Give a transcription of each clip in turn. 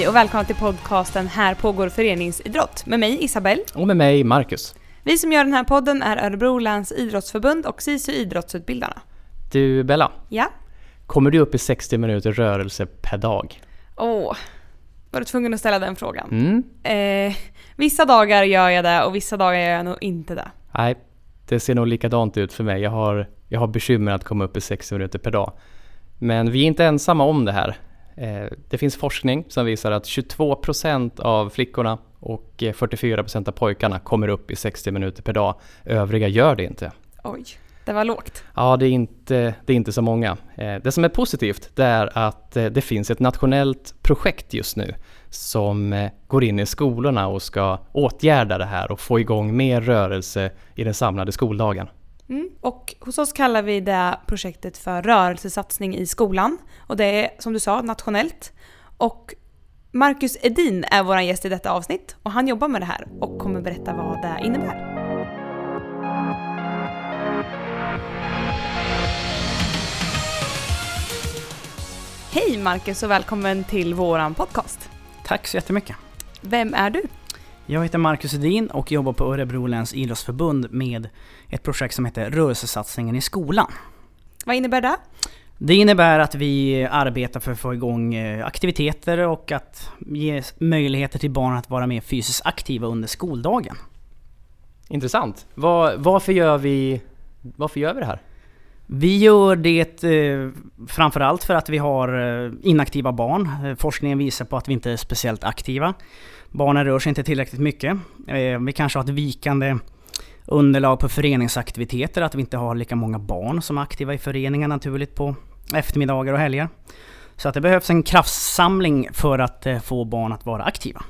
Hej och välkomna till podcasten Här pågår föreningsidrott med mig Isabelle. Och med mig Marcus. Vi som gör den här podden är Örebro läns idrottsförbund och SISU Idrottsutbildarna. Du Bella, Ja? kommer du upp i 60 minuter rörelse per dag? Åh, var du tvungen att ställa den frågan? Mm? Eh, vissa dagar gör jag det och vissa dagar gör jag nog inte det. Nej, det ser nog likadant ut för mig. Jag har, jag har bekymmer att komma upp i 60 minuter per dag. Men vi är inte ensamma om det här. Eh, det finns forskning som visar att 22% av flickorna och eh, 44% av pojkarna kommer upp i 60 minuter per dag. Övriga gör det inte. Oj, det var lågt. Ja, det är inte, det är inte så många. Eh, Det som är positivt det är att det finns ett nationellt projekt just nu som går in i skolorna och ska åtgärda det här och få igång mer rörelse i den samlade skoldagen. Mm. Och hos oss kallar vi det projektet för rörelsesatsning i skolan. Och det är som du sa nationellt. Och Marcus Edin är vår gäst i detta avsnitt och han jobbar med det här och kommer berätta vad det innebär. Hej Marcus och välkommen till våran podcast. Tack så jättemycket. Vem är du? Jag heter Marcus Edin och jobbar på Örebro läns idrottsförbund med ett projekt som heter Rörelsesatsningen i skolan. Vad innebär det? Det innebär att vi arbetar för att få igång eh, aktiviteter och att ge möjligheter till barn att vara mer fysiskt aktiva under skoldagen. Intressant. Var, varför, gör vi, varför gör vi det här? Vi gör det eh, framförallt för att vi har eh, inaktiva barn. Eh, forskningen visar på att vi inte är speciellt aktiva. Barnen rör sig inte tillräckligt mycket. Eh, vi kanske har ett vikande underlag på föreningsaktiviteter, att vi inte har lika många barn som är aktiva i föreningar naturligt på eftermiddagar och helger. Så att det behövs en kraftsamling för att eh, få barn att vara aktiva.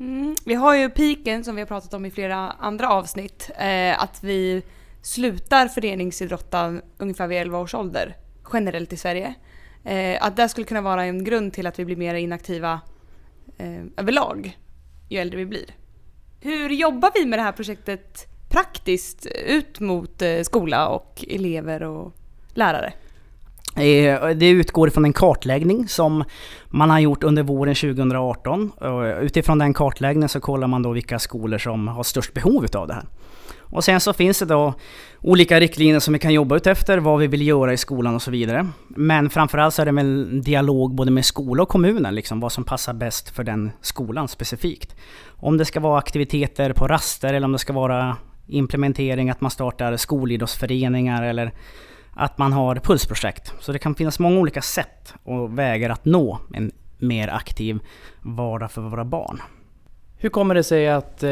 Mm. Vi har ju piken som vi har pratat om i flera andra avsnitt. Eh, att vi slutar föreningsidrotta ungefär vid 11 års ålder generellt i Sverige. Eh, att det skulle kunna vara en grund till att vi blir mer inaktiva eh, överlag ju äldre vi blir. Hur jobbar vi med det här projektet praktiskt ut mot eh, skola och elever och lärare? Eh, det utgår från en kartläggning som man har gjort under våren 2018. Utifrån den kartläggningen så kollar man då vilka skolor som har störst behov utav det här. Och sen så finns det då olika riktlinjer som vi kan jobba ut efter, vad vi vill göra i skolan och så vidare. Men framförallt så är det väl en dialog både med skola och kommunen, liksom vad som passar bäst för den skolan specifikt. Om det ska vara aktiviteter på raster eller om det ska vara implementering, att man startar skolidrottsföreningar eller att man har pulsprojekt. Så det kan finnas många olika sätt och vägar att nå en mer aktiv vardag för våra barn. Hur kommer det sig att eh,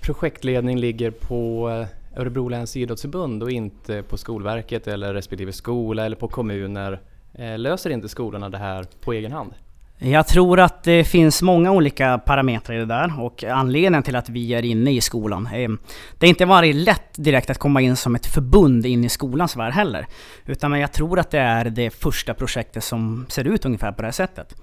projektledning ligger på eh, Örebro läns idrottsförbund och inte på Skolverket eller respektive skola eller på kommuner? Eh, löser inte skolorna det här på egen hand? Jag tror att det finns många olika parametrar i det där och anledningen till att vi är inne i skolan. Eh, det är inte varit lätt direkt att komma in som ett förbund in i skolans värld heller. Utan jag tror att det är det första projektet som ser ut ungefär på det här sättet.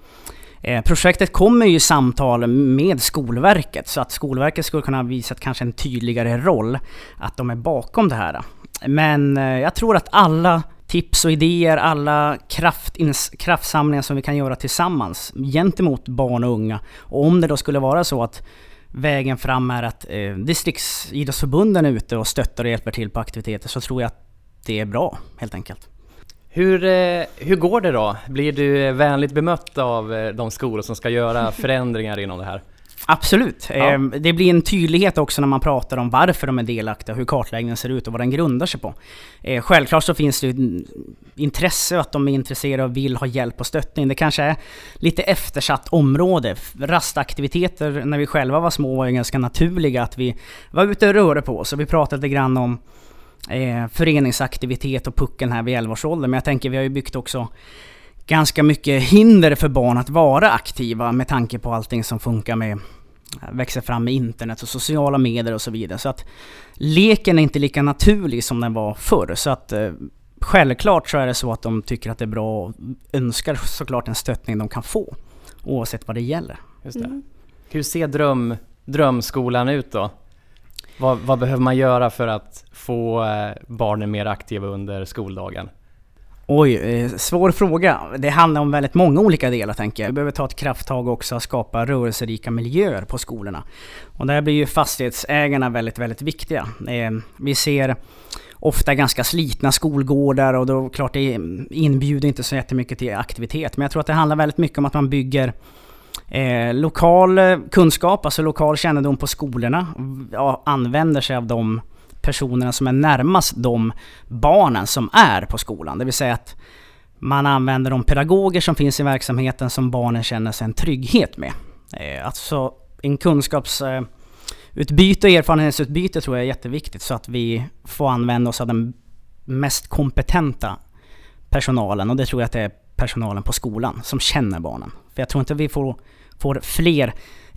Eh, projektet kommer ju i samtal med Skolverket så att Skolverket skulle kunna visa kanske en tydligare roll att de är bakom det här. Men eh, jag tror att alla tips och idéer, alla kraftins- kraftsamlingar som vi kan göra tillsammans gentemot barn och unga. Och om det då skulle vara så att vägen fram är att eh, distriktsidrottsförbunden är ute och stöttar och hjälper till på aktiviteter så tror jag att det är bra helt enkelt. Hur, eh, hur går det då? Blir du vänligt bemött av eh, de skolor som ska göra förändringar inom det här? Absolut. Ja. Eh, Det blir en tydlighet också när man pratar om varför de är delaktiga, hur kartläggningen ser ut och vad den grundar sig på. Eh, Självklart så finns det intresse och att de är intresserade och vill ha hjälp och stöttning. Det kanske är lite eftersatt område. Rastaktiviteter när vi själva var små var ju ganska naturliga att vi var ute och rörde på oss. Och vi pratade lite grann om eh, föreningsaktivitet och pucken här vid 11-årsåldern. Men jag tänker vi har ju byggt också ganska mycket hinder för barn att vara aktiva med tanke på allting som funkar med växer fram med internet och sociala medier och så vidare. Så att leken är inte lika naturlig som den var förr. Så att eh, självklart så är det så att de tycker att det är bra och önskar såklart en stöttning de kan få. Oavsett vad det gäller. Just det. Mm. Hur ser dröm, drömskolan ut då? Vad, vad behöver man göra för att få eh, barnen mer aktiva under skoldagen? Oj, eh, svår fråga. Det handlar om väldigt många olika delar tänker jag. Vi behöver ta ett krafttag också och skapa rörelserika miljöer på skolorna. Och där blir ju fastighetsägarna väldigt, väldigt viktiga. Eh, vi ser ofta ganska slitna skolgårdar och då klart det inbjuder inte så jättemycket till aktivitet. Men jag tror att det handlar väldigt mycket om att man bygger eh, lokal eh, kunskap, alltså lokal kännedom på skolorna. Ja, använder sig av de personerna som är närmast de barnen som är på skolan. Det vill säga att man använder de pedagoger som finns i verksamheten som barnen känner sig en trygghet med. Eh, alltså en kunskapsutbyte eh, och erfarenhetsutbyte tror jag är jätteviktigt så att vi får använda oss av den mest kompetenta personalen och det tror jag att det är personalen på skolan som känner barnen. För jag tror inte vi får, får fler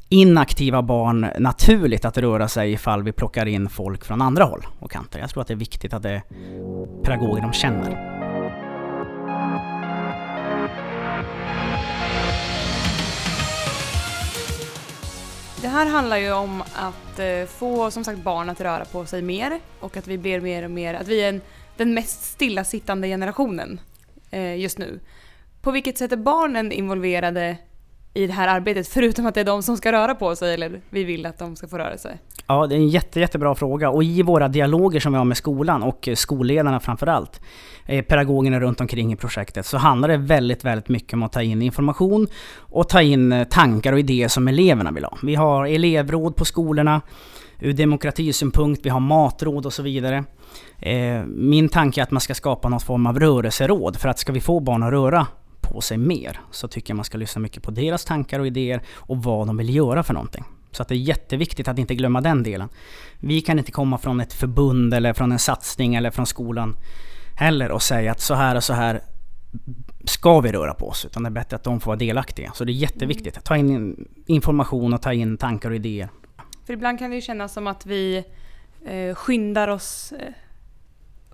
inaktiva barn naturligt att röra sig ifall vi plockar in folk från andra håll och kanter. Jag tror att det är viktigt att det är pedagoger de känner. Det här handlar ju om att eh, få som sagt barn att röra på sig mer och att vi blir mer och mer, att vi är en, den mest stillasittande generationen eh, just nu. På vilket sätt är barnen involverade i det här arbetet, förutom att det är de som ska röra på sig eller vi vill att de ska få röra sig? Ja, det är en jätte, jättebra fråga och i våra dialoger som vi har med skolan och eh, skolledarna framförallt, eh, pedagogerna runt omkring i projektet, så handlar det väldigt, väldigt mycket om att ta in information och ta in eh, tankar och idéer som eleverna vill ha. Vi har elevråd på skolorna, ur demokratisynpunkt, vi har matråd och så vidare. Min tanke är att man ska skapa någon form av rörelseråd för att ska vi få barn att röra på sig mer så tycker jag man ska lyssna mycket på deras tankar och idéer och vad de vill göra för någonting. Så att det är jätteviktigt att inte glömma den delen. Vi kan inte komma från ett förbund eller från en satsning eller från skolan heller och säga att så här och så här ska vi röra på oss. Utan det är bättre att de får vara delaktiga. Så det är jätteviktigt. att Ta in information och ta in tankar och idéer. För ibland kan det ju kännas som att vi eh, skyndar oss eh,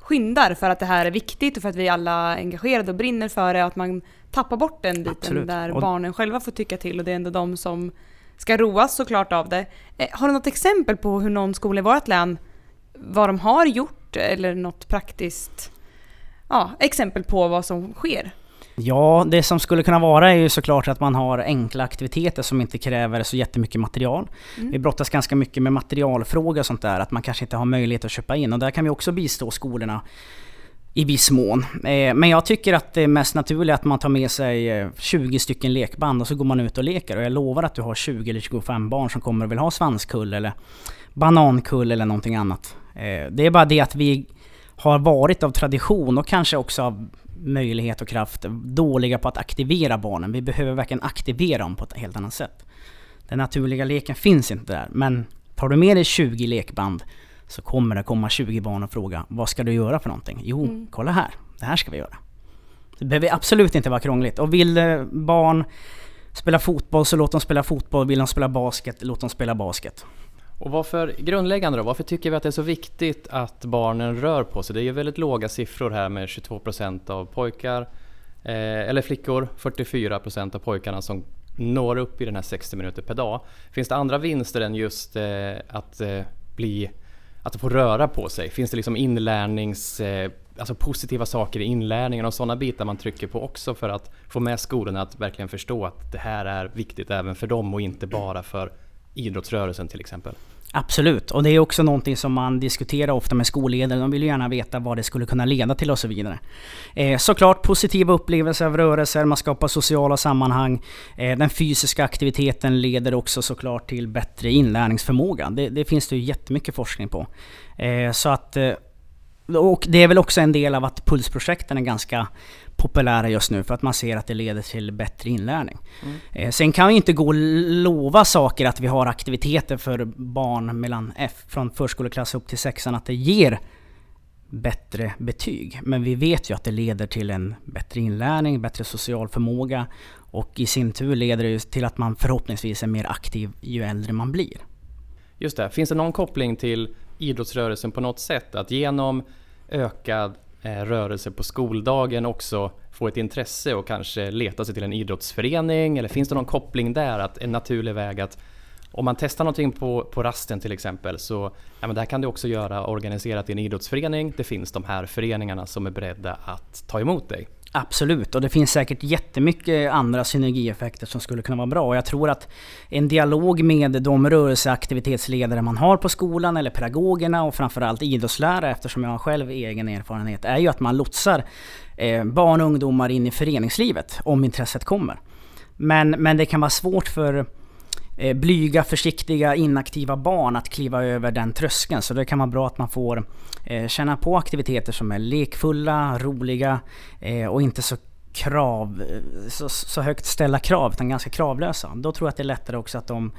skyndar för att det här är viktigt och för att vi alla är engagerade och brinner för det och att man tappar bort den biten Absolut. där och barnen själva får tycka till och det är ändå de som ska roas såklart av det. Eh, har du något exempel på hur någon skola i vårt län, vad de har gjort eller något praktiskt ja, exempel på vad som sker? Ja, det som skulle kunna vara är ju såklart att man har enkla aktiviteter som inte kräver så jättemycket material. Mm. Vi brottas ganska mycket med materialfrågor och sånt där, att man kanske inte har möjlighet att köpa in och där kan vi också bistå skolorna i viss mån. Eh, men jag tycker att det är mest naturligt att man tar med sig 20 eh, stycken lekband och så går man ut och leker. Och jag lovar att du har 20 eller 25 barn som kommer och vill ha svanskull eller banankull eller någonting annat. Eh, det är bara det att vi har varit av tradition och kanske också av möjlighet och kraft dåliga på att aktivera barnen. Vi behöver verkligen aktivera dem på ett helt annat sätt. Den naturliga leken finns inte där, men tar du med dig 20 lekband så kommer det komma 20 barn och fråga vad ska du göra för någonting? Jo, mm. kolla här, det här ska vi göra. Det behöver absolut inte vara krångligt. Och vill eh, barn spela fotboll så låt dem spela fotboll. Vill de spela basket, låt dem spela basket. Och varför, grundläggande då, varför tycker vi att det är så viktigt att barnen rör på sig? Det är ju väldigt låga siffror här med 22% av pojkar, eh, eller flickor, 44% av pojkarna som når upp i den här 60 minuter per dag. Finns det andra vinster än just eh, att eh, bli att få röra på sig? Finns det liksom inlärnings, eh, alltså positiva saker i inlärningen och sådana bitar man trycker på också för att få med skolorna att verkligen förstå att det här är viktigt även för dem och inte bara för idrottsrörelsen till exempel? Absolut, och det är också någonting som man diskuterar ofta med skolledare. De vill ju gärna veta vad det skulle kunna leda till och så vidare. Eh, såklart positiva upplevelser av rörelser, man skapar sociala sammanhang. Eh, den fysiska aktiviteten leder också såklart till bättre inlärningsförmåga. Det, det finns det ju jättemycket forskning på. Eh, så att eh, och det är väl också en del av att Pulsprojekten är ganska populära just nu för att man ser att det leder till bättre inlärning. Mm. Eh, sen kan vi inte gå och lova saker att vi har aktiviteter för barn mellan F, från förskoleklass upp till sexan, att det ger bättre betyg. Men vi vet ju att det leder till en bättre inlärning, bättre social förmåga och i sin tur leder det till att man förhoppningsvis är mer aktiv ju äldre man blir. Just det. Finns det någon koppling till idrottsrörelsen på något sätt? Att genom ökad eh, rörelse på skoldagen också få ett intresse och kanske leta sig till en idrottsförening? Eller finns det någon koppling där? Att en naturlig väg att om man testar någonting på, på rasten till exempel så ja, men det här kan du också göra organiserat i en idrottsförening. Det finns de här föreningarna som är beredda att ta emot dig. Absolut, och det finns säkert jättemycket andra synergieffekter som skulle kunna vara bra. Och jag tror att en dialog med de rörelseaktivitetsledare man har på skolan, eller pedagogerna och framförallt idrottslärare, eftersom jag har själv egen erfarenhet, är ju att man lotsar eh, barn och ungdomar in i föreningslivet om intresset kommer. Men, men det kan vara svårt för Eh, blyga, försiktiga, inaktiva barn att kliva över den tröskeln. Så det kan vara bra att man får eh, känna på aktiviteter som är lekfulla, roliga eh, och inte så krav, så, så högt ställa krav, utan ganska kravlösa. Då tror jag att det är lättare också att de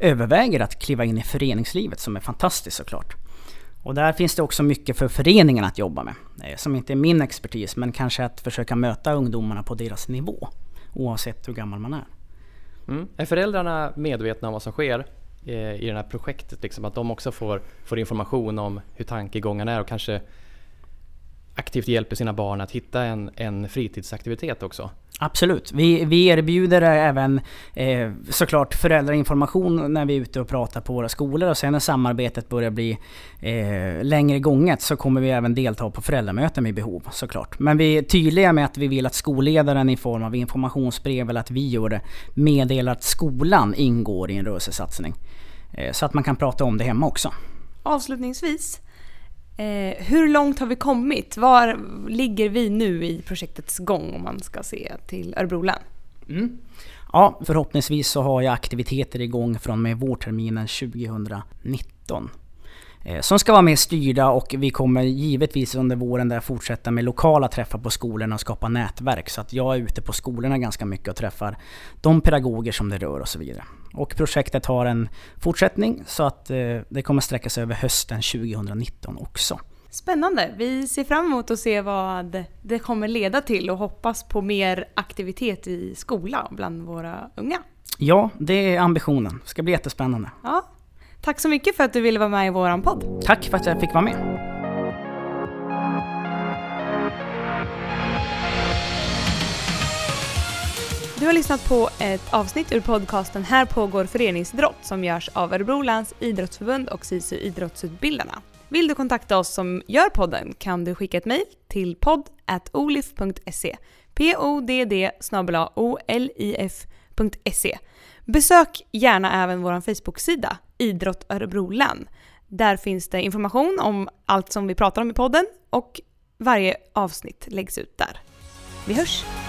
överväger att kliva in i föreningslivet som är fantastiskt såklart. Och där finns det också mycket för föreningen att jobba med. Som inte är min expertis, men kanske att försöka möta ungdomarna på deras nivå. Oavsett hur gammal man är. Mm. Är föräldrarna medvetna om vad som sker eh, i det här projektet? Liksom, att de också får, får information om hur tankegångarna är och kanske aktivt hjälper sina barn att hitta en, en fritidsaktivitet också? Absolut. Vi, vi erbjuder även eh, såklart föräldrainformation när vi är ute och pratar på våra skolor och sen när samarbetet börjar bli eh, längre gånget så kommer vi även delta på föräldramöten vid behov såklart. Men vi är tydliga med att vi vill att skolledaren i form av informationsbrev eller att vi gör det meddelar att skolan ingår i en rörelsesatsning. Eh, så att man kan prata om det hemma också. Avslutningsvis, Eh, hur långt har vi kommit? Var ligger vi nu i projektets gång om man ska se till Örebro län? Mm. Ja, förhoppningsvis så har jag aktiviteter igång från och med vårterminen 2019. Eh, som ska vara mer styrda och vi kommer givetvis under våren där fortsätta med lokala träffar på skolorna och skapa nätverk. Så att jag är ute på skolorna ganska mycket och träffar de pedagoger som det rör och så vidare. Och projektet har en fortsättning så att eh, det kommer sträcka sig över hösten 2019 också. Spännande! Vi ser fram emot att se vad det kommer leda till och hoppas på mer aktivitet i skolan bland våra unga. Ja, det är ambitionen. Det ska bli jättespännande. Ja, Tack så mycket för att du ville vara med i våran podd. Tack för att jag fick vara med. Du har lyssnat på ett avsnitt ur podcasten Här pågår föreningsidrott som görs av Örebro läns idrottsförbund och SISU Idrottsutbildarna. Vill du kontakta oss som gör podden kan du skicka ett mejl till podd.olif.se podd olif.se Besök gärna även vår Facebook-sida Idrott Örebro län. Där finns det information om allt som vi pratar om i podden och varje avsnitt läggs ut där. Vi hörs!